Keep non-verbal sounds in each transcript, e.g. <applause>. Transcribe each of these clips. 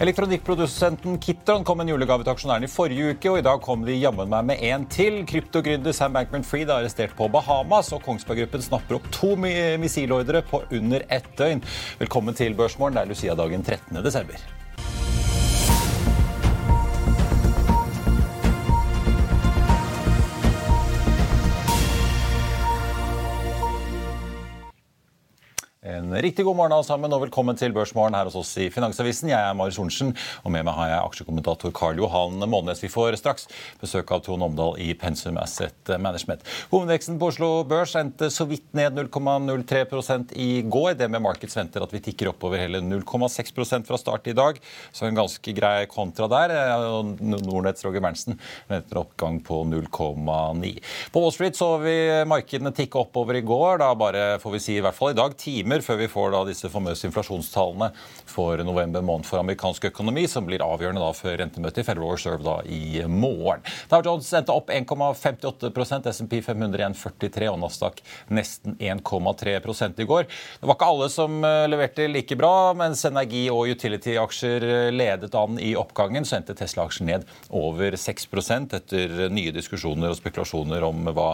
Elektronikkprodusenten Kitron kom en julegave til aksjonærene i forrige uke, og i dag kom de jammen meg med en til. Kryptogründer Sam Bankman-Fried er arrestert på Bahamas, og Kongsberg Gruppen snapper opp to missilordre på under ett døgn. Velkommen til Børsmorgen. Det er Lucia-dagen 13. desember. En riktig god morgen alle sammen, og velkommen til Børsmorgen her hos oss i Finansavisen. Jeg er Marius Thorensen, og med meg har jeg aksjekommentator Karl Johan Månes. Vi får straks besøk av Trond Omdal i Pensum Asset Management. Hovedveksten på Oslo Børs endte så vidt ned 0,03 i går. Det med Markets venter at vi tikker oppover hele 0,6% fra start i dag. Så en ganske grei kontra der. Nordnetts Roger Berntsen venter oppgang på 0,9. På Wall Street så vi markedene tikke oppover i går. Da bare får vi si i hvert fall i dag timer før vi får da disse famøse inflasjonstallene for november måned for amerikansk økonomi, som blir avgjørende da før rentemøtet i Federal Reserve da i morgen. Dow Jones endte opp 1,58% SMP 500 1,43 og Nasdaq nesten 1,3 i går. Det var ikke alle som eh, leverte like bra, mens energi- og utility-aksjer eh, ledet an i oppgangen, så endte Tesla-aksjen ned over 6% etter nye diskusjoner og spekulasjoner om hva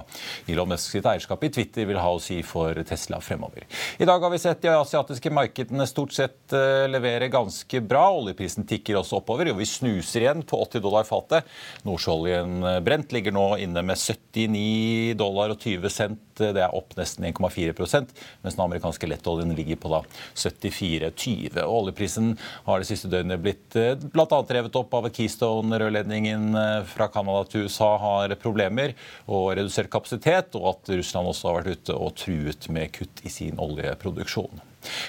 Elon Musk sitt eierskap i Twitter vil ha å si for Tesla fremover. I dag har vi sett de asiatiske markedene stort sett eh, levere ganske bra. Oljeprisen tikker også oppover, og vi snuser igjen på 80 dollar fatet. Nordsjøoljen eh, brent ligger nå inne med 79 dollar og 20 cent. Det er opp nesten 1,4 mens den amerikanske lettoljen ligger på da 74,20. Oljeprisen har det siste døgnet blitt eh, bl.a. revet opp av Keystone-rørledningen fra Canada til USA har problemer og redusert kapasitet, og at Russland også har vært ute og truet med kutt i sin oljeproduksjon produksjon.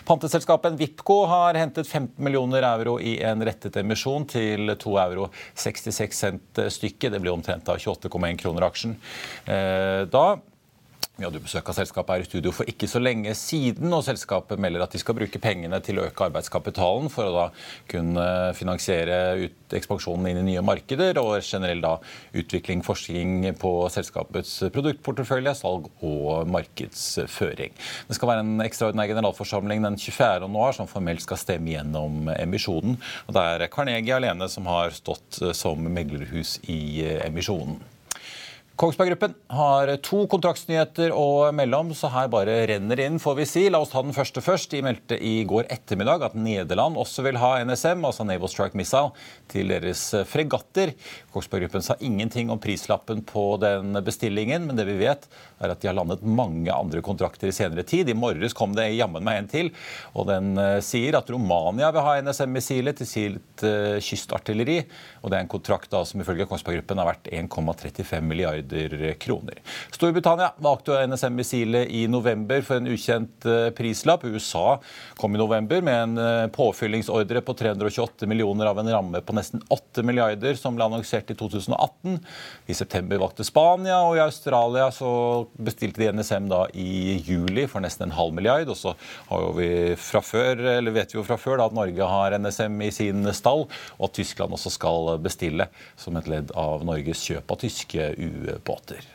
Panteselskapet Vipco har hentet 15 millioner euro i en rettet emisjon til 2 euro 66 cent stykket. Det blir omtrent av 28,1 kroner aksjen. Eh, da vi hadde besøk av selskapet her i studio for ikke så lenge siden, og selskapet melder at de skal bruke pengene til å øke arbeidskapitalen for å da kunne finansiere ekspansjonen inn i nye markeder og generell da utvikling, forskning på selskapets produktportefølje, salg og markedsføring. Det skal være en ekstraordinær generalforsamling den 24. januar som formelt skal stemme gjennom emisjonen. og Det er Carnegie alene som har stått som meglerhus i emisjonen. Kongsberg Gruppen har to kontraktsnyheter å melde om, så her bare renner inn, får vi si. La oss ta den første først. De meldte i går ettermiddag at Nederland også vil ha NSM, altså Naval Strike Missile, til deres fregatter. Kongsberg Gruppen sa ingenting om prislappen på den bestillingen, men det vi vet, er at de har landet mange andre kontrakter i senere tid. I morges kom det jammen meg en til, og den eh, sier at Romania vil ha NSM-missilet til sitt uh, kystartilleri. Og det er en kontrakt da, som ifølge Kongsberg Gruppen har vært 1,35 milliarder milliarder kroner. Storbritannia valgte NSM-missilet i november for en ukjent eh, prislapp. USA kom i november med en eh, påfyllingsordre på 328 millioner av en ramme på nesten 8 milliarder, som ble annonsert i 2018. I september valgte Spania, og i Australia så bestilte de NSM da i juli for nesten en halv milliard. Og så vi før, vet vi jo fra før da, at Norge har NSM i sin stall, og at Tyskland også skal bestille som et ledd av Norges kjøp av tyske u båter.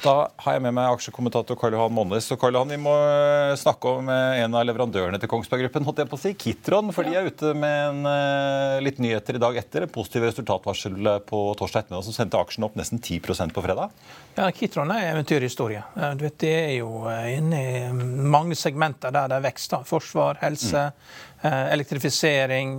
Da har jeg med meg aksjekommentator Karl Johan Monnes. Og Karl Johan, Vi må eh, snakke om eh, en av leverandørene til Kongsberg Gruppen, holdt jeg på å si, Kitron. For de er ute med en, uh, litt nyheter i dag etter. En positiv resultatvarsel på torsdag ettermiddag som sendte aksjen opp nesten 10% på fredag. Ja, Kitron er eventyrhistorie. Du vet, Det er jo inne i mange segmenter der det er vekst. da. Forsvar, helse, mm. elektrifisering,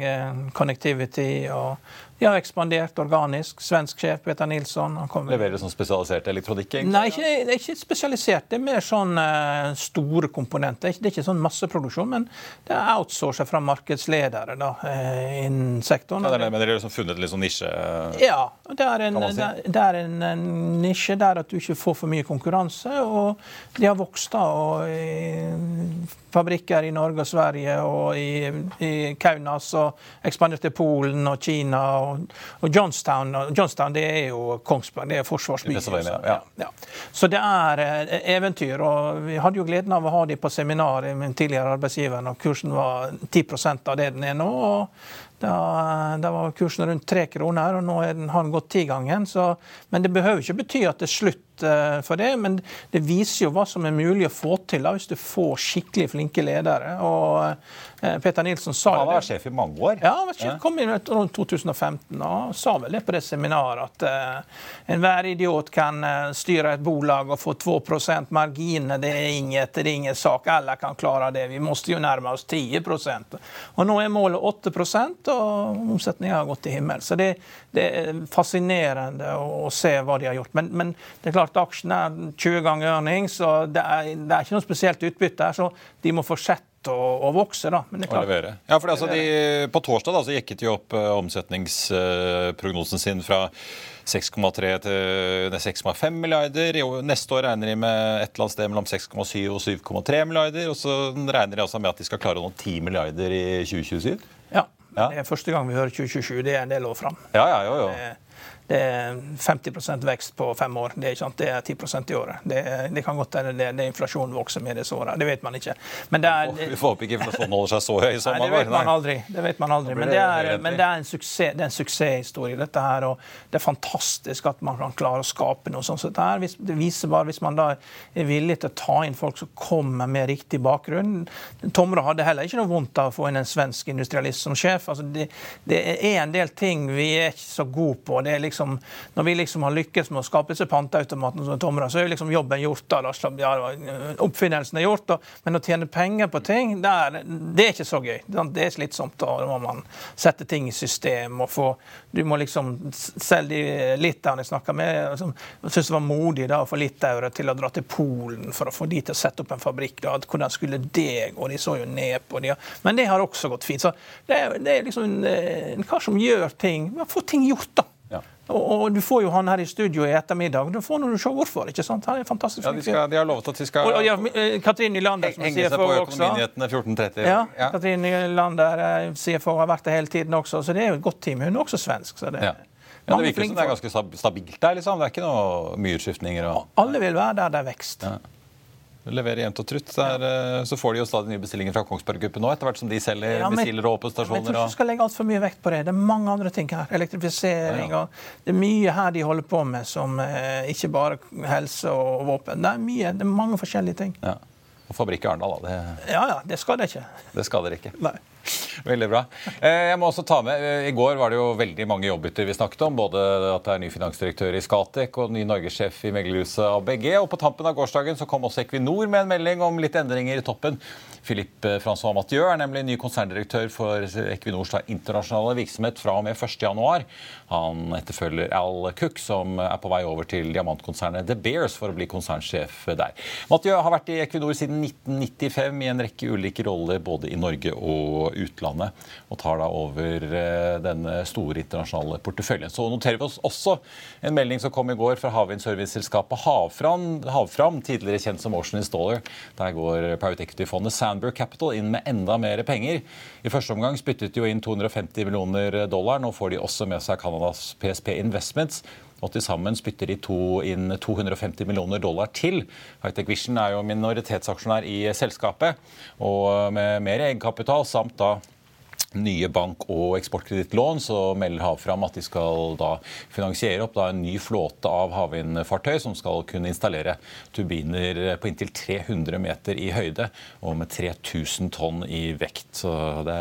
connectivity og har ekspandert organisk. Svensk sjef Peter Nilsson. Leverer sånn spesialisert elektronikk? Egentlig? Nei, ikke, det er ikke spesialisert. Det er mer sånn uh, store komponenter. Det er ikke sånn masseproduksjon, men det er outsourcet fra markedsledere da, uh, innen sektoren. Ja, det er, men dere har liksom funnet litt sånn nisje? Uh, ja. Det er, en, si. det, det er en, en, nisje der at du ikke får for mye konkurranse. Og de har vokst da. og fabrikker i Norge og Sverige og i, i Kaunas og ekspandert til Polen og Kina. Og, og Johnstown, Johnstown, det er jo Kongsberg, det er forsvarsbyen. Så, ja. Ja. så det er eh, eventyr. og Vi hadde jo gleden av å ha dem på seminar med tidligere arbeidsgiver og kursen var 10% av det den er nå. og Da, da, var kursen rundt tre kroner, og nå den, har den gått tigangen. Men det behøver ikke bety at det er slutt uh, for det, men det viser jo hva som er mulig å få til da, hvis du får skikkelig flinke ledere. og Peter Nilsson sa Han har vært sjef i mange år. Ja, han kom inn rundt 2015 og sa vel det på det seminaret at uh, enhver idiot kan uh, styre et bolag og få 2% marginer. Det er inget, det er ingen sak. Alle kan klare det. Vi må jo nærme oss 10% Og nå er målet 8% og omsetningen har gått til himmel. Så det, det er fascinerende å, se hva de har gjort. Men, men det er klart at aksjen er 20 ganger earnings, så det er, det er ikke noe spesielt utbytte her. Så de må fortsette å, å vokse. da. Men det er klart. Ja, for altså, de, På torsdag da, så jekket de opp uh, omsetningsprognosen uh, sin fra 6,3 til 6,5 milliarder. Neste år regner de med et eller annet sted mellom 6,7 og 7,3 milliarder. Og så regner de altså med at de skal klare å nå 10 milliarder i 2027. Ja. ja. Det er første gang vi hører 2027. Det er en del år fram. Ja, ja, jo, jo. Det, det er 50% vekst på fem år. Det er, ikke sant? det er 10% i året. Det, det kan godt hende det, det, inflasjonen vokser med disse årene. Det vet man ikke. Men det er, vi får håpe ikke inflasjonen holder seg så høy som nei, det vet man aldri. Det vet man aldri. Men det er, men det er en, suksess, det er en suksesshistorie, dette her. Og det er fantastisk at man kan klare å skape noe sånt. Så det, her, det viser bare hvis man da er villig til å ta inn folk som kommer med riktig bakgrunn. Tomra hadde heller ikke noe vondt av å få inn en svensk industrialist som sjef. Altså det, det er en del ting vi er ikke så gode på. Det er liksom liksom, når vi liksom har lykkes med å skape disse panteautomatene, som tomra, så er liksom jobben gjort. da, ja, Oppfinnelsen er gjort. Da. Men å tjene penger på ting, det er, det er ikke så gøy. Det er slitsomt. Da må man sette ting i system. og få, Du må liksom Selv de litauerne jeg snakka med, jeg syntes det var modig da, å få litauere til å dra til Polen for å få de til å sette opp en fabrikk. Da. Hvordan skulle det gå? De så jo ned på det. Men det har også gått fint. Så det er, det er liksom en kar som gjør ting. Få ting gjort, da. Og, og, du får jo han her i studio i ettermiddag. Du får når du se hvorfor. ikke sant? Han er fantastisk ja, de, skal, de, har lovet at de skal og, og ja, eh, Katrin Nylander som henge seg på Økonominyhetene 14.30. Ja, ja. Katrin Nylander eh, CFO har vært det hele tiden også, så det er jo et godt team. Hun er også svensk. så det... Ja. Ja, det virker som det er ganske stabilt der. liksom. Det er ikke noe mye utskiftninger. Og... Alle vil være der det er vekst. Ja leverer jevnt og trutt. Der, eh, så får de jo stadig nye bestillinger fra Kongsberg Gruppen nå, etter hvert som de selger ja, missiler og åpenstasjoner. Jeg tror ikke du skal legge altfor mye vekt på det. Det er mange andre ting her. Elektrifisering ja, ja. og Det er mye her de holder på med som eh, ikke bare helse og våpen. Det er mye, det er mange forskjellige ting. Ja. Og fabrikk i Arendal, da. Det... Ja ja, det skal det ikke. Det skal dere ikke. Nei. <laughs> Veldig bra. Eh, jeg må også ta med, eh, I går var det jo veldig mange jobbbytter vi snakket om. Både at det er ny finansdirektør i Skatek og ny norgessjef i meglerhuset ABG. Og på tampen av gårsdagen så kom også Equinor med en melding om litt endringer i toppen. Philippe eh, Francois Mathieu er nemlig ny konserndirektør for Equinors internasjonale virksomhet fra og med 1.1. Han etterfølger Al Cook, som er på vei over til diamantkonsernet The Bears for å bli konsernsjef der. Mathieu har vært i Equinor siden 1995 i en rekke ulike roller både i Norge og utlandet, og tar da over eh, denne store internasjonale porteføljen. Så noterer vi oss også en melding som kom i går fra havvindserviceselskapet Havfram, Havfram, tidligere kjent som Ocean Installer. Der går private equity-fondet Sandberg Capital inn med enda mer penger. I første omgang spyttet de jo inn 250 millioner dollar. Nå får de også med seg Canadas PSP Investments og til sammen spytter de to inn 250 millioner dollar til. Hightech Vision er jo minoritetsaksjonær i selskapet, og med mer egenkapital samt da nye bank- og eksportkredittlån, så melder Havfram at de skal da finansiere opp da en ny flåte av havvindfartøy som skal kunne installere turbiner på inntil 300 meter i høyde og med 3000 tonn i vekt. Så det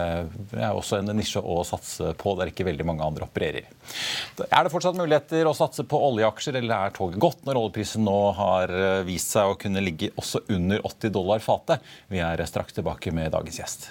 er også en nisje å satse på der ikke veldig mange andre opererer. Er det fortsatt muligheter å satse på oljeaksjer, eller er toget godt når oljeprisen nå har vist seg å kunne ligge også under 80 dollar fatet? Vi er straks tilbake med dagens gjest.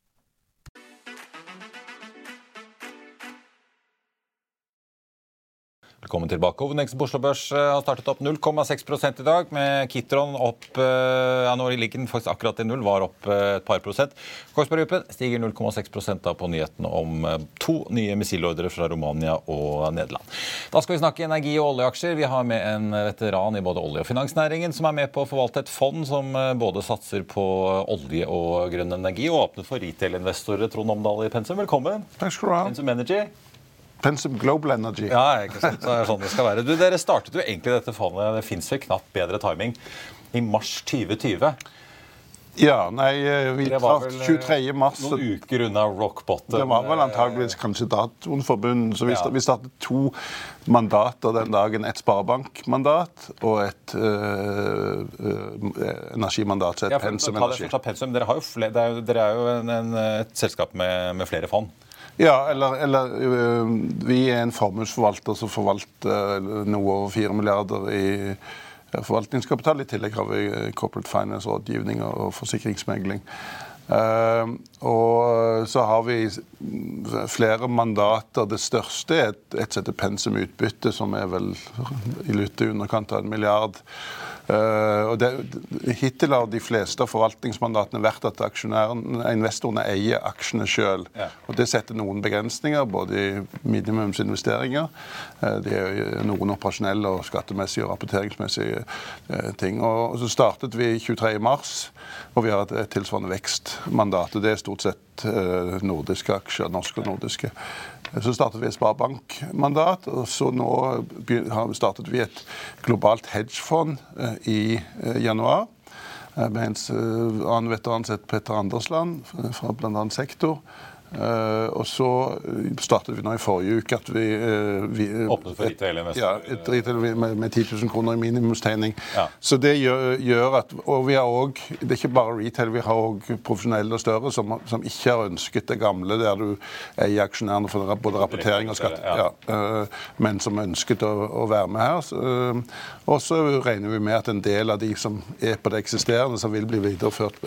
Velkommen tilbake. Hovedindeksen på Oslo Børs eh, har startet opp 0,6 i dag, med Kitron opp eh, ja, Nå ligger den faktisk akkurat i null, var opp eh, et par prosent. Kongsberg Gruppen stiger 0,6 da på nyheten om to nye missilordre fra Romania og Nederland. Da skal vi snakke energi- og oljeaksjer. Vi har med en veteran i både olje- og finansnæringen som er med på å forvalte et fond som både satser på olje og grønn energi, og åpner for retail-investorer. Trond Omdal i Pensum, velkommen. Takk skal du ha. Pensum Energy. Pensum Global Energy. Ja, ikke sant. Det er sånn det skal være. Du, dere startet jo egentlig dette fondet, det fins vel knapt bedre timing, i mars 2020. Ja, nei, eh, vi traff vel, 23. mars. Noen uker unna rock bottom. Det var vel antageligvis kanskje datoen for bunnen. Så vi, Ja. vi startet to mandater den dagen. Et sparebankmandat og et øh, øh, energimandat. Så et Ja, Pensum pensum. Dere, har jo flere, er jo, dere er jo en, en, et selskap med, med flere fond. Ja, eller, eller øh, vi er en formuesforvalter som forvalter noe over 4 milliarder i øh, forvaltningskapital. I tillegg har vi øh, corporate finance-rådgivning og forsikringsmegling. Eh, og så har vi flere mandater. Det største er et, et sette pensum utbytte, som er vel i litt i underkant av en milliard. Uh, og det, hittil har de fleste av forvaltningsmandatene vært at investorene eier aksjene sjøl. Ja. Og det setter noen begrensninger, både i minimumsinvesteringer, uh, det er noen operasjonelle og skattemessige og rapporteringsmessige uh, ting. Og så startet vi 23. mars, og vi har et, et tilsvarende vekstmandat. Og Det er stort sett eh, nordiske aksjer, norske og nordiske. Så startet vi et sparebankmandat, og så nå startet vi et globalt hedgefond eh, i eh, januar. Med en annen veteran som heter Petter Andersland fra bl.a. sektor. Eh, og så eh, startet vi nå i forrige uke at vi, eh, vi Åpnet for retail investor? Ja, et retail med, med 10 000 kroner i minimumstegning. Ja. Så det gjør, gjør at Og vi har òg Det er ikke bare retail, vi har òg profesjonelle og større som, som ikke har ønsket det gamle der du eier aksjonærene for både rapportering og skatt, Ja. ja, men som ønsket å, å være med her. Så, og så regner vi med at en del av de som er på det eksisterende, som vil bli videreført,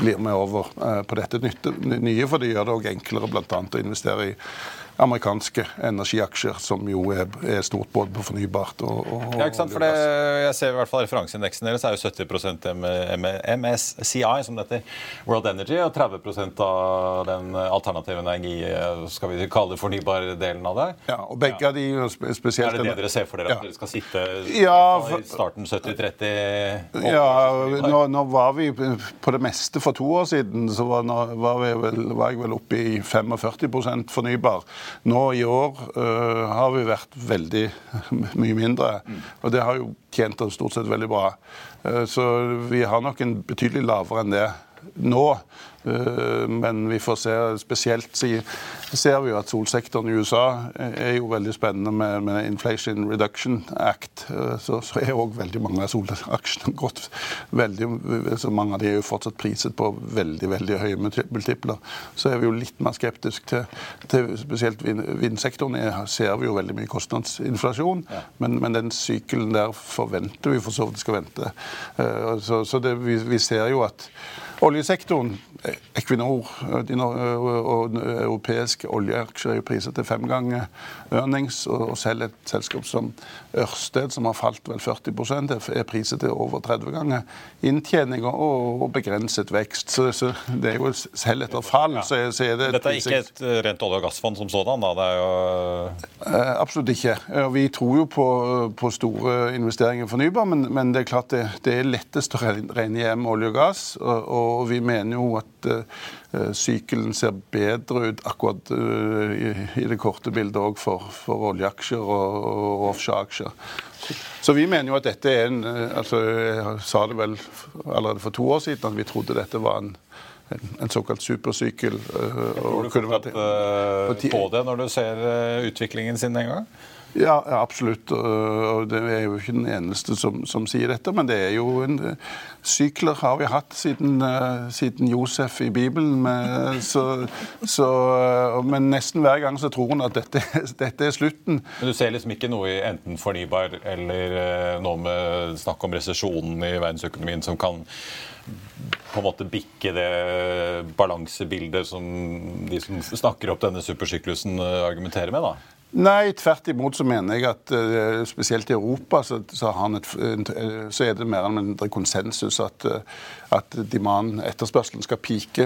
blir med over på dette nye. For det gjør det òg enklere bl.a. å investere i amerikanske energiaksjer, som jo er, er stort både på fornybart og, og Ja, ikke sant? For det, jeg ser i hvert fall Referanseindeksen deres er jo 70 M M MSCI, som det heter, World Energy, og 30% av den alternative energi, skal vi kalle det fornybardelen av det. Ja, og begge av de spe- spesielt Er det det dere ser for dere? Ja. At dere skal sitte Ja, i starten 70-30? Ja, nå, nå var vi på det meste for to år siden, så var, var, vi vel, var jeg vel oppe i 45% fornybar. Nå i år uh, har vi vært veldig <laughs> mye mindre, og det har jo tjent oss stort sett veldig bra. Uh, så vi har nok en betydelig lavere enn det nå. Eh, Men vi får se spesielt ser vi jo at solsektoren i USA er jo veldig spennende med, med Inflation Reduction Act. Eh, Så, så er òg veldig mange av solaksjene gått veldig Så mange av de er jo fortsatt priset på veldig veldig høye multipler. Så er vi jo litt mer skeptiske til, til spesielt vind, vindsektoren. Her ser vi jo veldig mye kostnadsinflasjon, men, men den sykelen der forventer vi for så vidt skal vente. Eh, Så, så det, vi, vi ser jo at Oljesektoren Equinor og europeiske oljeaksjer er priset til fem ganger earnings, og, selv et selskap som Ørsted, som har falt vel 40% er priset til over 30 ganger inntjening og, begrenset vekst. Så, så, det er jo selv etter fall, så, er det Dette er ikke et rent olje- og gassfond som sådan? da? Det er jo... Absolutt ikke. Vi tror jo på, på store investeringer i fornybar, men, men, det er klart det, det er lettest å regne hjem olje og gass. Og, og vi mener jo at sykkelen sykelen ser bedre ut akkurat uh, i, det korte bildet òg for, for, oljeaksjer og, og offshoreaksjer. Så vi mener jo at dette er en altså Jeg sa det vel allerede for to år siden at vi trodde dette var en en, såkalt supersykkel. Tror du fortsatt uh, på det når du ser utviklingen sin en gang? Ja, absolutt. Og det er jo ikke den eneste som, som sier dette. Men det er jo en Sykler har vi hatt siden, uh, siden Josef i Bibelen. Med, så, så, men nesten hver gang så tror hun at dette, dette, er slutten. Men du ser liksom ikke noe i enten fornybar eller uh, noe med snakk om resesjonen i verdensøkonomien som kan på en måte bikke det balansebildet som de som snakker opp denne supersyklusen, argumenterer med? da? Nei, tvert imot så mener jeg at uh, spesielt i Europa så, så, et, uh, så, er det mer eller mindre konsensus at, uh, at demand, etterspørselen, skal pike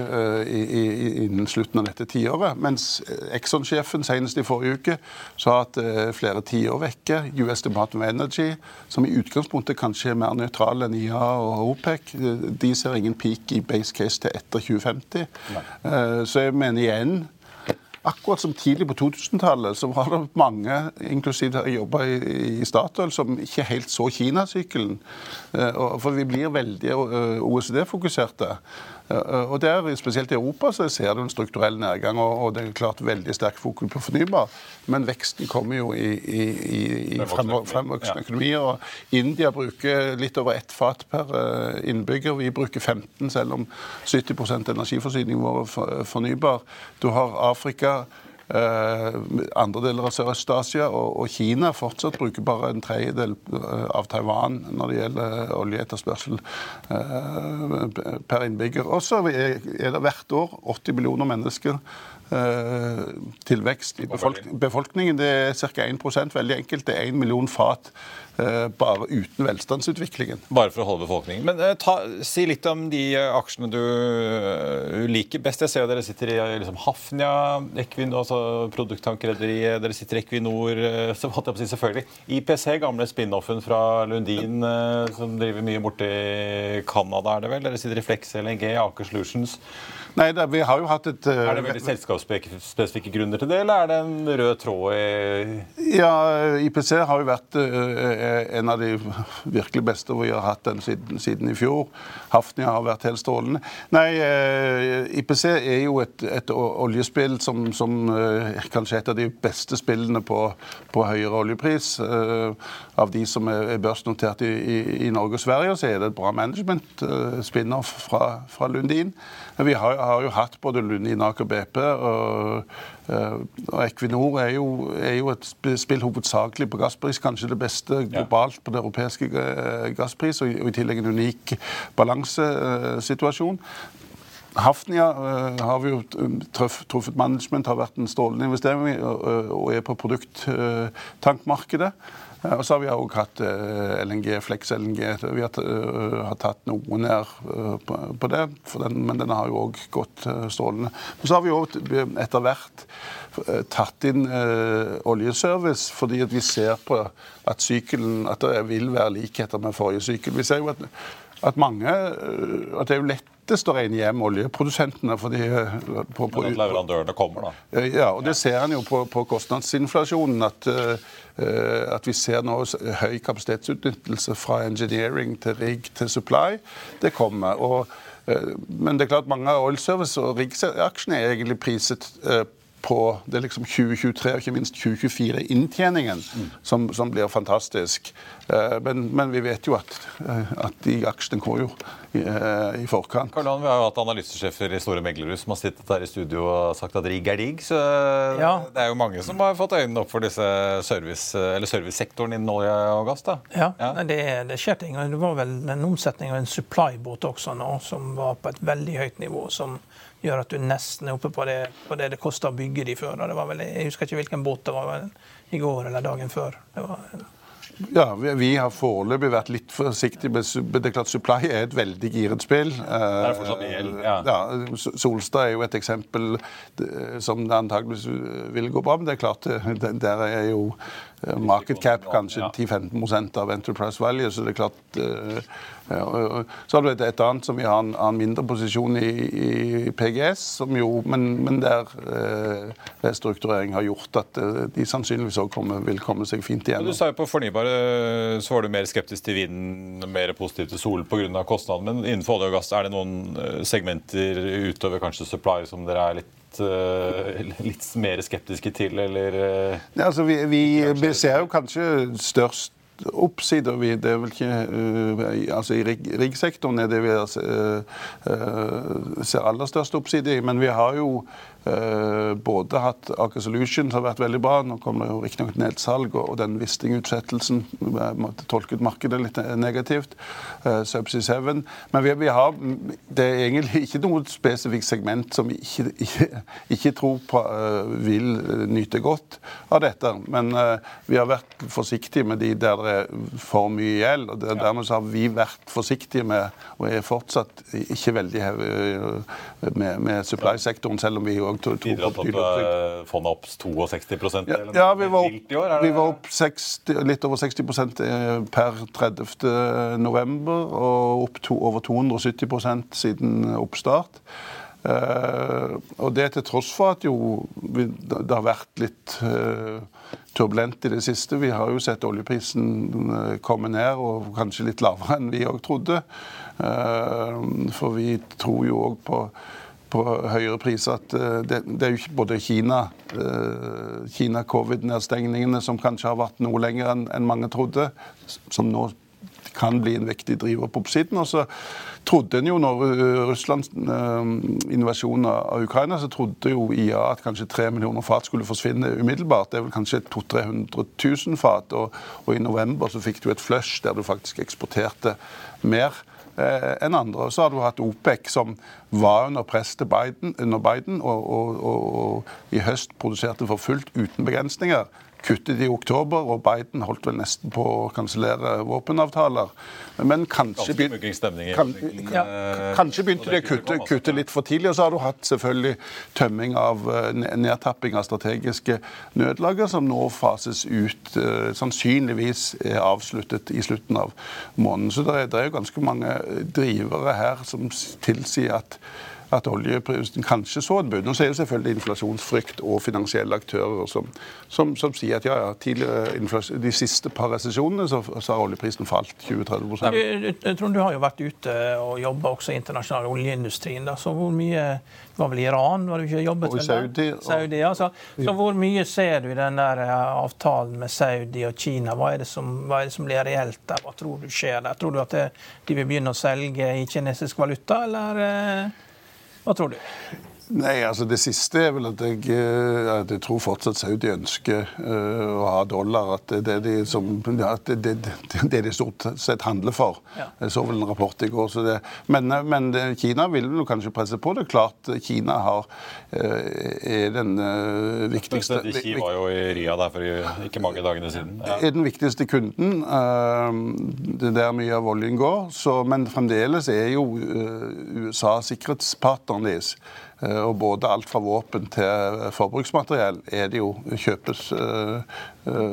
innen slutten av dette tiåret. Mens Exxon-sjefen senest i forrige uke sa at flere tiår vekke, US Department of Energy, som i utgangspunktet kanskje er mer nøytral enn IA og OPEC, de ser ingen peak i base case til etter 2050. så jeg mener igjen Akkurat som tidlig på 2000-tallet så var det mange, inklusiv der jobba i, i Statoil, som ikke helt så Kinasykkelen. Eh, for vi blir veldig eh, OECD-fokuserte. Og der, Spesielt i Europa så ser du en strukturell nedgang, og det er klart veldig sterk fokus på fornybar. Men veksten kommer jo i, i, i fremvoksende økonomier. og India bruker litt over ett fat per eh, innbygger. Vi bruker 15, selv om 70% energiforsyning vår er fornybar. Du har Afrika Eh, andre deler av Sørøst-Asia og, Kina fortsatt bruker bare en tredjedel eh, av Taiwan når det gjelder oljeetterspørsel eh, per innbygger. Og så er det hvert år 80 millioner mennesker tilvekst i befolkningen. Det er ca. 1% veldig enkelt. Det er 1 million fat Eh, bare uten velstandsutviklingen. Bare for å holde befolkningen. Men eh, ta, si litt om de eh, aksjene du liker best. Jeg ser jo dere sitter i liksom, Hafnia, Equinor, altså produkttankrederiet. Dere sitter i Equinor, så holdt jeg på å si selvfølgelig. IPC, gamle spin-offen fra Lundin, som driver mye borti Canada, er det vel? Dere sitter i Flex LNG, Aker Solutions. Nei, da, vi har jo hatt et Er det veldig selskapsspesifikke grunner til det, eller er det en rød tråd i Ja, IPC har jo vært en av de virkelig beste vi har hatt den siden, siden i fjor. Hafnia har vært helt strålende. Nei, uh, IPC er jo et, et oljespill som, som eh, kanskje er et av de beste spillene på, på høyere oljepris. Eh, av de som er børsnotert i, i, i, Norge og Sverige, så er det et bra management. Spin-off fra, fra Lundin. Vi har, har, jo hatt både Lundin, Aker BP og, og Equinor er jo, er jo et spill hovedsakelig på gasspris. Kanskje det beste globalt på det europeiske gasspris, og i tillegg en unik balansesituasjon. Hafnia uh, har vi jo truffet management, har vært en strålende investering og, og er på produkttankmarkedet. Uh, og så har vi òg hatt LNG, Flex LNG. Vi har, har tatt noen her på, på, det, den, men den har jo òg gått strålende. Men så har vi òg etter hvert Eh, tatt inn eh, oljeservice fordi at vi ser på at sykelen, at det vil være likheter med forrige sykkel. Vi ser jo at, at mange eh, at det er jo lettest å regne hjem oljeprodusentene. fordi eh, på, på, leverandørene kommer, da. Ja, og det ser en jo på, på kostnadsinflasjonen. At, at, vi ser nå høy kapasitetsutnyttelse fra engineering til rigg til supply. Det kommer. og men det er klart mange av oilservice- og rigg-aksjene er egentlig priset på det er liksom 2023 og ikke minst 2024-inntjeningen mm. som, som, blir fantastisk. Eh, men, men, vi vet jo at, eh, at de aksjene går jo i forkant. Karl Vi har jo hatt analysesjefer i store meglerhus som har sittet her i studio og sagt at rigg er digg. Så ja. det er jo mange som har fått øynene opp for disse service, servicesektoren innen olje og gass. da. Ja, ja. Det, det, skjer ting. Det var vel en omsetning av en supply-båt også nå, som var på et veldig høyt nivå. som gjør at du nesten er oppe på det på det, det kosta å bygge de før. Det var vel, jeg husker ikke hvilken båt det var i går eller dagen før. Det var ja, vi, har foreløpig vært litt forsiktige. Men Det er klart Supply er et veldig giret spill. Det er fortsatt gjeld, ja. ja. Solstad er jo et eksempel som det antageligvis vil gå bra, men det er klart der er jo Eh, market cap kanskje 10-15 av Enterprise Value. Så det er klart eh, Så har du et, et annet som vi har en, en mindre posisjon i, i, PGS, som jo, men, men der eh, restrukturering har gjort at de sannsynligvis òg vil komme seg fint igjen. Du sa jo på fornybare så var du mer skeptisk til vind, mer positiv til sol pga. kostnaden. Men innenfor olje og gass, er det noen segmenter utover kanskje supply som dere er litt litt, uh, litt mer skeptiske til, eller uh, ja, altså, vi, vi, vi, ser jo kanskje størst oppsider. Vi, det er vel ikke uh, altså I riggsektoren er det vi ser aller størst oppside i. Men vi har jo Eh, både hatt Aker Solutions har vært veldig bra. Nå kommer det jo riktignok nedsalg, og den Wisting-utsettelsen måtte tolket markedet litt negativt. Uh, Subsea 7. Men vi, vi, har, det er egentlig ikke noe spesifikt segment som vi ikke, ikke, ikke tror på uh, vil nyte godt av dette. Men uh, vi har vært forsiktige med de der det er for mye gjeld. og Dermed har vi vært forsiktige med, og er fortsatt ikke veldig med, med supply-sektoren, selv om vi jo Bidra til at fondet opp 62 Ja, ja vi, var opp, år, vi var opp 60, litt over 60 eh, per 30. november, og opp to, over 270% siden oppstart. Uh, og det til tross for at jo det har vært litt uh, turbulent i det siste. Vi har jo sett oljeprisen komme ned, og kanskje litt lavere enn vi òg trodde. For vi tror jo òg på på høyere priser at eh, det, det er jo ikke både Kina, eh, Kina-covid-nedstengningene, som kanskje har vært noe lenger enn en mange trodde, som nå kan bli en viktig driver på oppsiden. Og så trodde en jo, når eh, Russlands invasjon av Ukraina, så trodde jo IA at kanskje tre millioner fat skulle forsvinne umiddelbart. Det er vel kanskje 200 000-300 000 fat. Og, og, i november så fikk du et flush der du faktisk eksporterte mer. Eh, enn andre. Og Så har du hatt OPEC, som var under press til Biden, under Biden og, og, og i høst produserte for fullt uten begrensninger kuttet i oktober, og Biden holdt vel nesten på å kansellere våpenavtaler. Men kanskje, kan, ja, kanskje begynte de å kutte, kutte, litt for tidlig. Og så har du hatt selvfølgelig tømming av eh, nedtapping av strategiske nødlager, som nå fases ut. Eh, sannsynligvis er avsluttet i slutten av måneden. Så det er, det er jo ganske mange drivere her som tilsier at at oljeprisen kanskje så et bunn. Og så er det selvfølgelig inflasjonsfrykt og finansielle aktører som, som, som sier at ja, ja, tidligere de siste par resesjonene så, så, har oljeprisen falt 20-30 Jeg tror Du har jo vært ute og jobba også i internasjonal oljeindustrien. Da. Så hvor mye var vel Iran? var du ikke jobbet og Saudi. Og, Saudi ja. så, så, hvor mye ser du i den der eh, avtalen med Saudi og Kina? Hva er det som, er det som blir reelt der? Hva tror du skjer der? Tror du at det, de vil begynne å selge i kinesisk valuta, eller? Hva tror du? Nei, altså Det siste er vel at jeg, eh, at jeg tror fortsatt Saudi ønsker uh, å ha dollar. At det er de, som, ja, det, det, det, de stort sett handler for. Ja. Jeg så vel en rapport i går. Så men, men, Kina vil vel kanskje presse på det. Klart Kina har, uh, er den uh, viktigste Xi var jo i Ria der for ikke mange dagene siden. Ja. Er den viktigste kunden. det er der mye av oljen går. Så, men fremdeles er jo USA sikkerhetspartneren deres. Eh, og både alt fra våpen til forbruksmateriell er det jo kjøpes eh,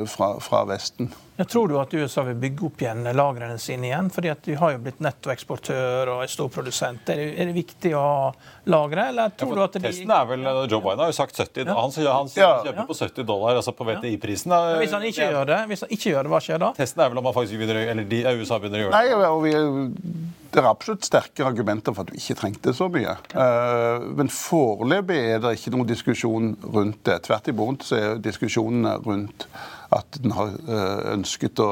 fra, fra Vesten. Jeg tror du at USA vil bygge opp igjen lagrene sine igjen? fordi at de har jo blitt nettoeksportør og er stor produsent. Er det, er det viktig å ha lagre, eller tror ja, du at de Testen er vel Joe Biden har jo sagt 70 ja. Han, han kjøper på 70 dollar, altså på VTI-prisen. Hvis han ikke gjør det, hvis han ikke gjør det, hva skjer da? Testen er vel om han faktisk begynner, eller de, USA begynner å gjøre det. Nei, og vi, det er absolutt sterke argumenter for at du ikke trengte så mye. Uh, men foreløpig er det ikke noen diskusjon rundt det. Tvert imot så er diskusjonene rundt at den har ønsket å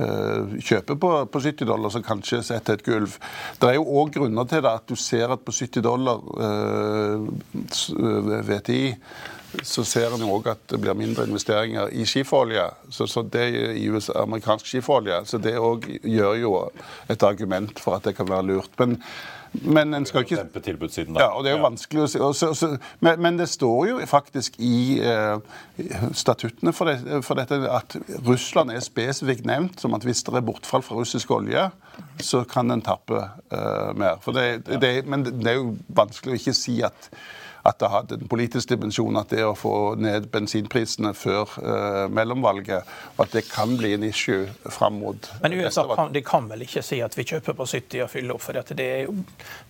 kjøpe på, på 70 dollar, som kanskje setter et gulv. Det er jo òg grunner til det, at du ser at på 70 dollar VTI så ser en òg at det blir mindre investeringer i skiferolje. Så, så, det i USA, amerikansk skiferolje. Så det òg gjør jo et argument for at det kan være lurt. Men, men en skal ikke Ja, og det er jo vanskelig å si. Også, også, men, men, det står jo faktisk i eh, statuttene for, det, for, dette at Russland er spesifikt nevnt som at hvis det er bortfall fra russisk olje, så kan en tappe eh, mer. Det, det, men det er jo vanskelig å ikke si at at det hadde en politisk dimensjon at det å få ned bensinprisene før eh, mellomvalget, og at det kan bli en issue fram mot Men USA kan, de kan vel ikke si at vi kjøper på 70 og fyller opp, for det er, jo,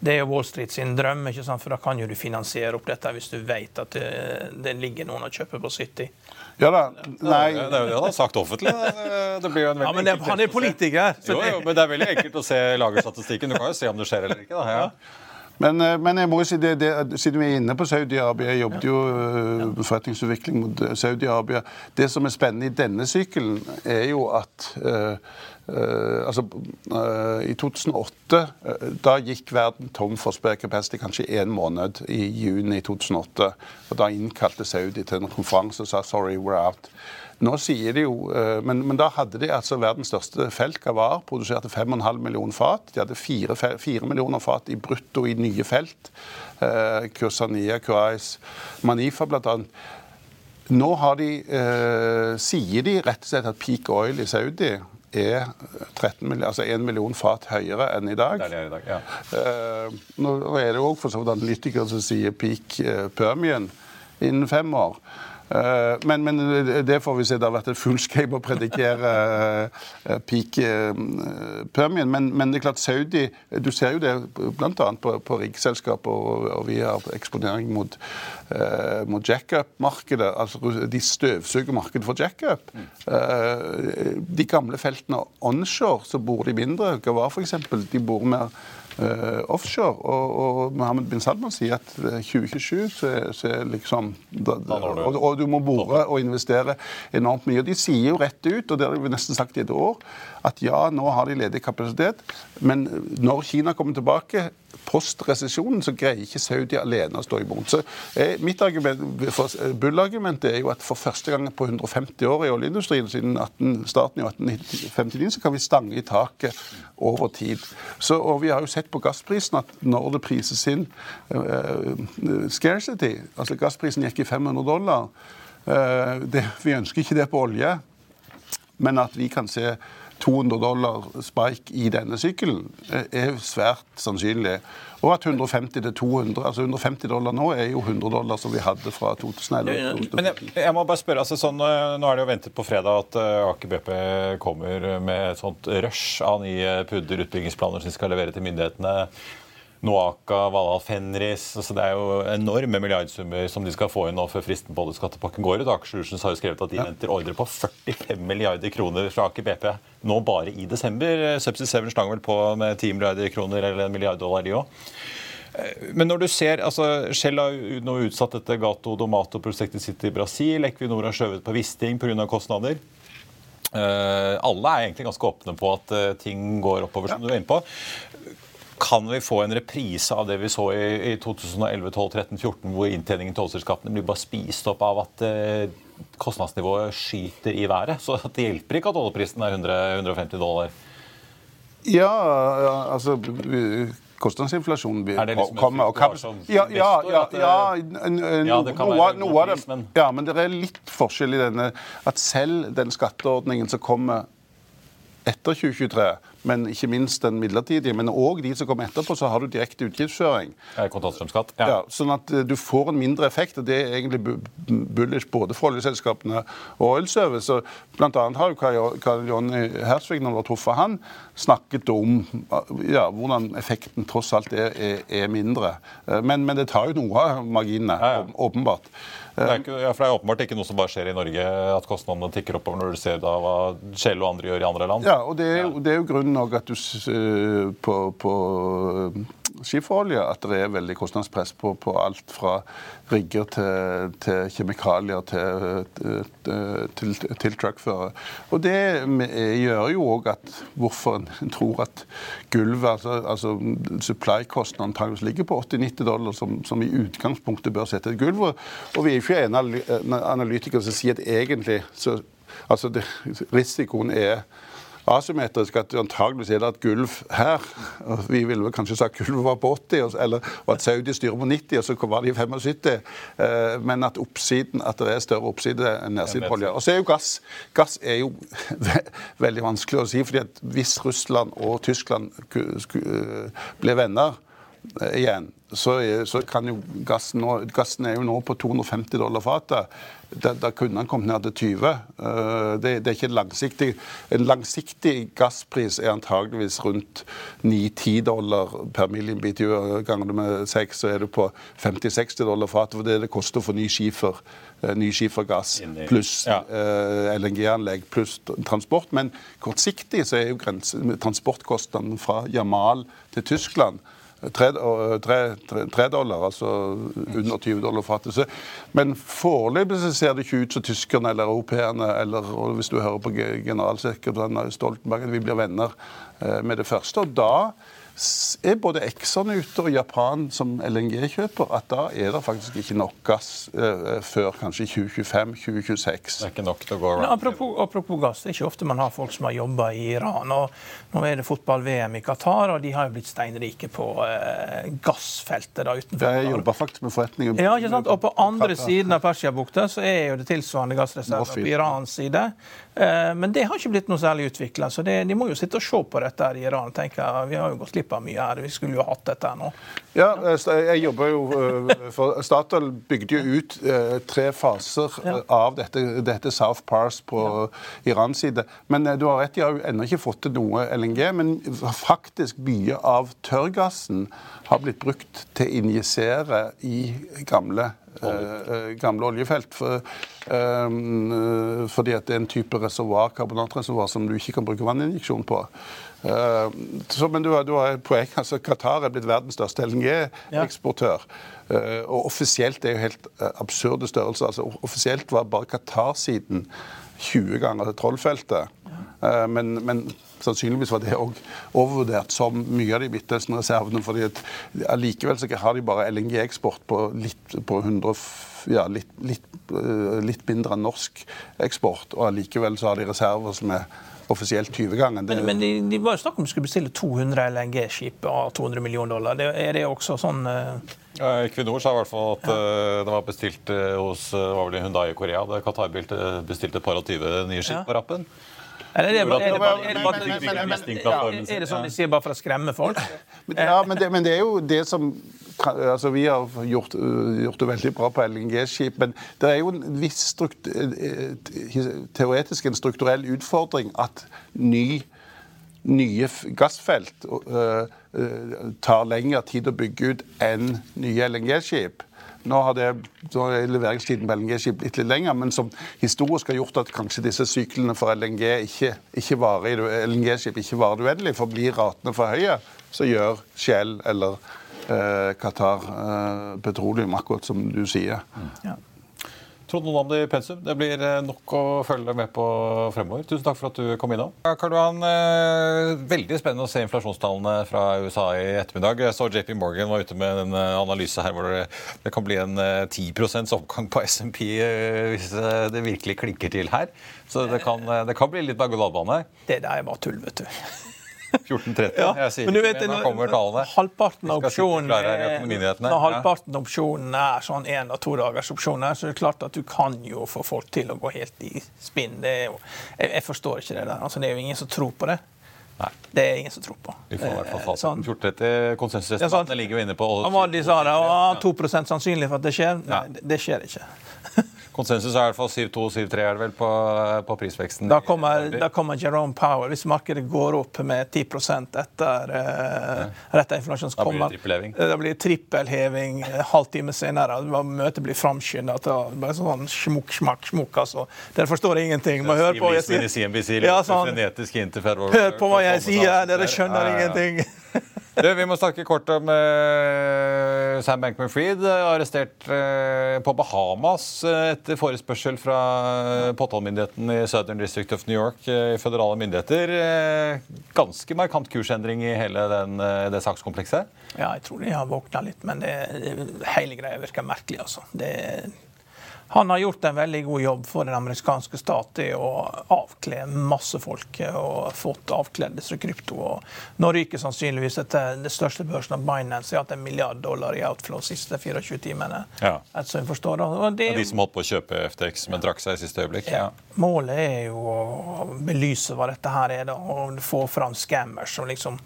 det er jo Wall Street sin drøm, ikke sant? for da kan jo du finansiere opp dette hvis du vet at det, det ligger noen og kjøper på 70. Ja da. Nei. Det er jo det han har sagt offentlig. Det blir jo en ja, men det, han er politiker. Jo, jo, men det er veldig enkelt å se lagerstatistikken. Du kan jo se om det skjer eller ikke. da. Ja. Men, eh, men, jeg må jo si det, det, siden vi er inne på Saudi-Arabia Jeg jobbet jo med eh, forretningsutvikling mot eh, Saudi-Arabia. Det som er spennende i denne sykkelen, er jo at uh, uh, altså, I 2008 da gikk verden tom for spare capacity kanskje én måned i juni 2008. og Da innkalte Saudi til en konferanse og sa 'sorry, we're out'. Nå sier de jo, eh, men, men, da hadde de altså verdens største felt, Gavar, produserte 5,5 millioner fat. De hadde 4, 4 millioner fat i brutto i nye felt. Eh, Kursania, Kurais, Manifa bl.a. Nå har de, eh, sier de rett og slett at peak oil i Saudi er 13 million, altså 1 million fat høyere enn i dag. Det er det i dag, ja. Eh, nå er det òg for så vidt analytikere som sier peak eh, Permian innen fem år. Eh, men, men, det får vi se. Det har vært et fullskap å predikere eh, peak eh, Permian. Men, men, det er klart Saudi Du ser jo det bl.a. på, på riggselskaper, og, og, vi har eksponering mot, mot jackup-markedet. Altså de støvsuger markedet for jackup. De gamle feltene onshore så bor de mindre. Gavar f.eks. De bor mer uh, offshore. Og, og, Mohammed bin Salman sier at 2027 eh, så, så er liksom da, og, og, du må bore og investere enormt mye. Og De sier jo rett ut, og det har vi nesten sagt i et år, at ja, nå har de ledig kapasitet, men når Kina kommer tilbake post resesjonen så greier ikke Saudi alene å stå imot. Så eh, mitt argument, Bullargumentet er jo at for første gang på 150 år i oljeindustrien, siden 18, starten i 1859, så kan vi stange i taket over tid. Så, og vi har jo sett på gassprisen at når det prises inn uh, scarcity, altså gassprisen gikk i 500 dollar uh, det, Vi ønsker ikke det på olje, men at vi kan se 200 dollar spike i denne sykkelen er svært sannsynlig. Og at 150 til 200, altså 150 dollar nå er jo 100 dollar som vi hadde fra 2011. Men jeg, jeg må bare spørre, altså sånn, Nå er det jo ventet på fredag at uh, Aker BP kommer med et sånt rush av nye pudder utbyggingsplaner som de skal levere til myndighetene. Noaka, Valhall Fenris altså Det er jo enorme milliardsummer som de skal få inn nå før fristen på oljeskattepakken går ut. Aker Solutions har jo skrevet at de venter ordre på 45 milliarder kroner fra Aker BP nå bare i desember. Subsea Seven slang vel på med 10 milliarder kroner eller en milliard dollar, de òg. Men når du ser, altså Shell har nå utsatt dette Gato Domato-prosjektet sitt i Brasil. Equinor har skjøvet på Wisting pga. kostnader. Uh, alle er egentlig ganske åpne på at uh, ting går oppover, som ja. du er inne på. Kan vi få en reprise av det vi så i, i 2011, 12, 13, 14, hvor inntjeningen til oljeselskapene blir bare spist opp av at eh, kostnadsnivået skyter i været? Så det hjelper ikke at oljeprisen er 100, 150 dollar? Ja, ja altså kostnadsinflasjonen liksom komme. Og kap ja, ja, ja, ja, noe av det. Ja, men det er litt forskjell i denne at selv den skatteordningen som kommer etter 2023 men ikke minst den midlertidige. Men òg de som kommer etterpå, så har du direkte utgiftsføring. Kontantstrømskatt. Ja. ja. Sånn at eh, du får en mindre effekt. og Det er egentlig bullish både for oljeselskapene og Oilservice. Så blant annet har jo Karl Jonny Hersvik, når du har truffet han, snakket om ja, hvordan effekten tross alt er, er, er mindre. Eh, men, men, det tar jo noe av marginene, ja, åpenbart. Det er, ikke, ja, for det er åpenbart ikke noe som bare skjer i Norge, at kostnadene tikker oppover når du ser da hva Shell og andre gjør i andre land. Ja, og det er, det er jo grunnen nok at du på, på skiferolje at det er veldig kostnadspress på, på alt fra rigger til, til kjemikalier til, til, til truckførere. Og det gjør jo òg at hvorfor en tror at gulvet, altså, altså supply-kostnaden antakeligvis ligger på 80-90 dollar, som, som, i utgangspunktet bør sette et gulv. Og vi er ikke en analytikere som sier at egentlig så, altså det, risikoen er asymmetrisk at antageligvis er det et gulv her. og Vi ville vel kanskje sagt gulvet var på 80, eller at Saudi styrer på 90, og så var de 75. Eh, men at oppsiden, at det er større oppside enn nedside på olje. Og så er jo gass Gass er jo <laughs> veldig vanskelig å si, fordi at hvis Russland og Tyskland ble venner eh, igjen, så, så, kan jo gassen nå Gassen er jo nå på 250 dollar fatet. Da, da, kunne han kommet ned til 20. Eh, det, det er ikke langsiktig. En langsiktig gasspris er antageligvis rundt 9-10 dollar per million BTU. Ganger du med 6, så er det på 50-60 dollar fatet. For det er det koster for ny skifer eh, ny skifergass pluss ja. uh, LNG-anlegg pluss transport. Men kortsiktig så er jo transportkostnaden fra Jamal til Tyskland Tre dollar, altså under 20 dollar fatet. Men foreløpig ser det ikke ut som tyskerne eller europeerne, eller hvis du hører på generalsekretæren Stoltenberg, at vi blir venner eh, med det første. Og da er både Exxon ute og Japan som LNG-kjøper at da er det faktisk ikke nok gass eh, før kanskje 2025-2026. Det er ikke nok til å gå around. Apropos, apropos, gass, det er ikke ofte man har folk som har jobba i Iran. og Nå er det fotball-VM i Qatar, og de har jo blitt steinrike på eh, gassfeltet da utenfor. Jeg jobber faktisk med forretninger. Ja, ikke sant? Og på andre siden av Persiabukta så er jo det tilsvarende gassreserver på Irans side. Eh, men det har ikke blitt noe særlig utvikla, så det, de må jo sitte og se på dette her i Iran. og tenke Vi har jo gått glipp av mye her. Vi skulle jo hatt dette her nå. Ja, eh, jeg jobber jo eh, for Statoil bygde jo ut tre faser ja. av dette, dette, South Pars på ja. Irans side. Men du har rett, de har jo ennå ikke fått til noe LNG. Men faktisk mye av tørrgassen har blitt brukt til å injisere i gamle Uh, gamle oljefelt. For, uh, fordi at det er en type reservoar, karbonatreservoar som du ikke kan bruke vanninjeksjon på. Uh, så, men du, du har et poeng. altså Qatar er blitt verdens største LNG-eksportør. Uh, og offisielt er jo helt absurde størrelser. altså Offisielt var bare Qatar-siden 20 ganger Trollfeltet. Ja. men, men Sannsynligvis var det òg overvurdert som mye av de midtøsten reservene. fordi Allikevel har de bare LNG-eksport på, litt, på 100, ja, litt, litt, eh, litt, mindre enn norsk eksport. Og allikevel så har de reserver som er offisielt 20 ganger. Men, men de, de, var jo snakk om de skulle bestille 200 LNG-skip av 200 millioner dollar. Det, er det også sånn uh... ja, Equinor sa i hvert fall at ja. uh, det var bestilt uh, hos var vel Hyundai i Korea. Qatar bestilte et par og tyve nye skip ja. på rappen. Er det, er det sånn de sier bare for å skremme folk? <laughs> Ja, men det, men det er jo det som altså Vi har gjort, gjort, det veldig bra på LNG-skip, men det er jo en viss teoretisk en strukturell utfordring at ny, nye gassfelt uh, tar lengre tid å bygge ut enn nye LNG-skip. Nå har, det, leveringstiden på LNG-skip blitt litt lenger, men som historisk har gjort at kanskje disse syklene for LNG ikke, ikke varer, LNG-skip ikke varer uendelig. For blir ratene for høye, så gjør Shell eller eh, Qatar eh, Petroleum akkurat som du sier. Ja. Trond Nonamdi Pensum, det blir eh, nok å følge med på fremover. Tusen takk for at du kom innom. Karl Johan, eh, veldig spennende å se inflasjonstallene fra USA i ettermiddag. Jeg så JP Morgan var ute med en eh, analyse her hvor det kan bli en 10% oppgang på SMP hvis det virkelig klinker til her. Så det kan, det kan bli litt berg-og-dal-bane. Det der er bare tull, vet du. 14.30. Ja, jeg sier men du vet, kommer tallene. Halvparten av opsjonen når halvparten av opsjonen er sånn én- og to dagers opsjoner, så er det klart at du kan jo få folk til å gå helt i spinn. Jo, jeg, jeg, forstår ikke det der. Altså, det er jo ingen som tror på det. Nei. Det er ingen som tror på. Vi får i hvert fall fasen. Sånn. 1430 Konsensusresultatene ja, ligger jo inne på De sa det, og 2% sannsynlig for at det skjer. Nei, det skjer ikke. <laughs> Konsensus er i hvert fall 7-2-7-3 er det vel på, på prisveksten. Da kommer, da kommer, Jerome Power. Hvis markedet går opp med 10 etter uh, rett inflasjon, da blir det trippelheving. Da blir det trippelheving halvtime senere. Møtet blir framskynda. Bare sånn smukk, smakk, smukk. Altså. Dere forstår ingenting. Må høre på hva jeg sier. Ja, sånn, Hør på hva jeg sier, dere skjønner ingenting. Du, vi må snakke kort om uh, Sam Bankman-Fried, arrestert uh, på Bahamas uh, etter forespørsel fra påtalemyndigheten i Southern District of New York i føderale myndigheter. ganske markant kursendring i hele den, det sakskomplekset? Ja, jeg tror de har våkna litt, men det, hele greia virker merkelig, altså. Det han har gjort en veldig god jobb for den amerikanske stat i å avkle masse folk og fått avkledd disse krypto. Og nå ryker sannsynligvis etter det største børsen av Binance. har hatt en milliard dollar i outflow de siste 24 timene. Ja. som forstår. Det, de som holdt på å kjøpe FTX, men drakk seg i siste øyeblikk? Ja. Målet er jo å belyse hva dette her er, da, og få fram scammers som liksom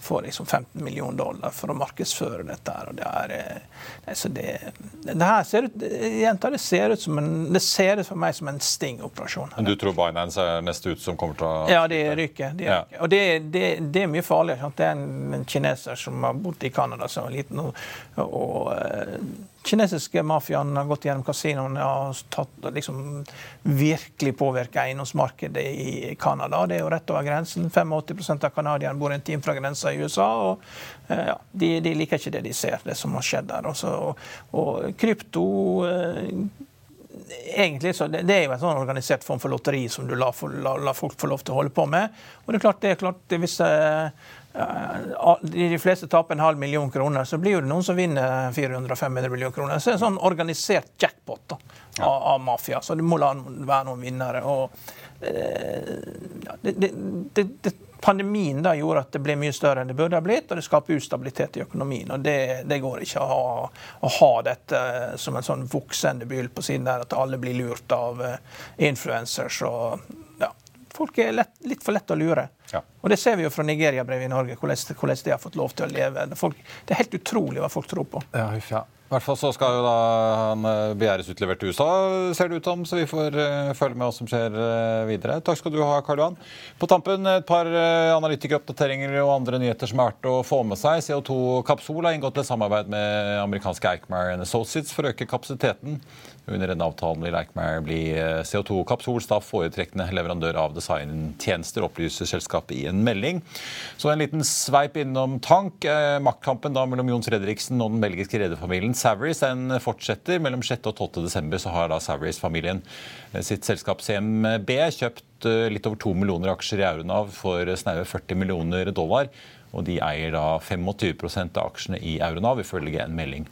får liksom 15 millioner dollar for å markedsføre dette. her, og Det er, altså det, det her ser ut, jenta, det ser ut som en, det ser ut for meg som en stingoperasjon. Men du tror Binance er neste ut som kommer til å Ja, det ryker. De ja. Og det, det, det, er mye farligere. Det er en, en kineser som har bodd i Canada som liten, og, og eh, kinesiske mafiaen har gått gjennom kasinoene og tatt, liksom, virkelig påvirka eiendomsmarkedet i Canada. Det er jo rett over grensen. 85 av canadierne bor en time fra grensa i USA. og eh, ja, de, de, liker ikke det de ser, det som har skjedd der. Også, og, og, krypto eh, egentlig så det, det, er jo en sånn organisert form for lotteri som du lar, la, la folk få lov til å holde på med. Og det er klart, det er klart hvis eh, de fleste taper en halv million kroner, så blir det noen som vinner 400-500 millioner kroner. Så det er en sånn organisert jackpot da, av, av, mafia. Så det må la være noen vinnere. Og, eh, det, det, det, pandemien da gjorde at det ble mye større enn det burde ha blitt, og det skaper ustabilitet i økonomien. og Det, det går ikke å ha, å ha, dette som en sånn voksende byll på siden der, at alle blir lurt av uh, influencers. og Folk er lett, litt for lett å lure. Ja. Og Det ser vi jo fra Nigeria-brevet i Norge, hvordan, hvordan, de har fått lov til å leve. Folk, det er helt utrolig hva folk tror på. Ja, ja. I hvert fall så skal jo da han eh, begjæres utlevert til USA, ser det ut som. Så vi får uh, følge med hva som skjer uh, videre. Takk skal du ha, Karl Johan. På tampen et par uh, analytikeroppdateringer og andre nyheter som er verdt å få med seg. CO2 Kapsol har inngått et samarbeid med amerikanske Eikmar Associates for å øke kapasiteten under denne avtalen vil Eichmeier bli eh, CO2-kapsol staff foretrekkende leverandør av designtjenester, opplyser selskapet i en melding. Så en liten sveip innom tank. Eh, maktkampen da mellom Jon Fredriksen og den belgiske rederfamilien Savarys den fortsetter. Mellom 6. og 12. desember så har da Savarys-familien eh, sitt selskap CMB kjøpt litt over 2 millioner aksjer i Euronav for snaue 40 millioner dollar. Og de eier da 25% av aksjene i Euronav, ifølge en melding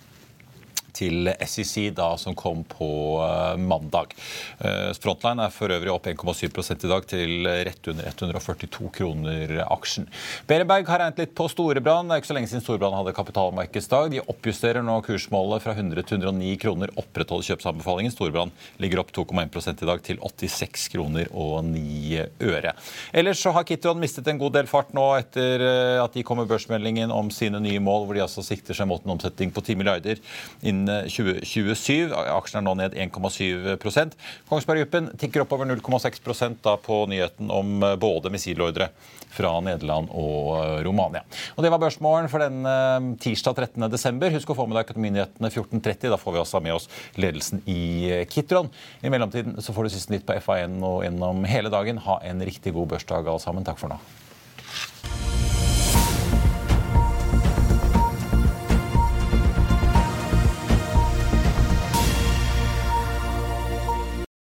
til SEC da, som kom på eh, mandag. Eh, Frontline er for øvrig opp 1,7 i dag til rett under 142 kroner aksjen. Berenberg har regnet litt på Storebrand. Det er ikke så lenge siden Storebrand hadde kapitalmarkedsdag. De oppjusterer nå kursmålet fra 100 til 109 kroner, opprettholder kjøpsanbefalingen. Storebrand ligger opp 2,1 i dag til 86 kroner og 9 øre. Ellers så har Kitron mistet en god del fart nå etter eh, at de kom med børsmeldingen om sine nye mål, hvor de altså sikter seg mot en omsetning på 10 milliarder innen 2027. Aksjen er nå ned 1,7% Kongsberg Gruppen tikker oppover 0,6 da på nyheten om eh, både missilordre fra Nederland og eh, Romania. Og Det var børsmålen for den eh, tirsdag 13.12. Husk å få med deg Økonominyhetene 14.30. Da får vi også med oss ledelsen i Kitron. I mellomtiden så får du siste nytt på FA1 og gjennom hele dagen. Ha en riktig god børsdag alle sammen. Takk for nå.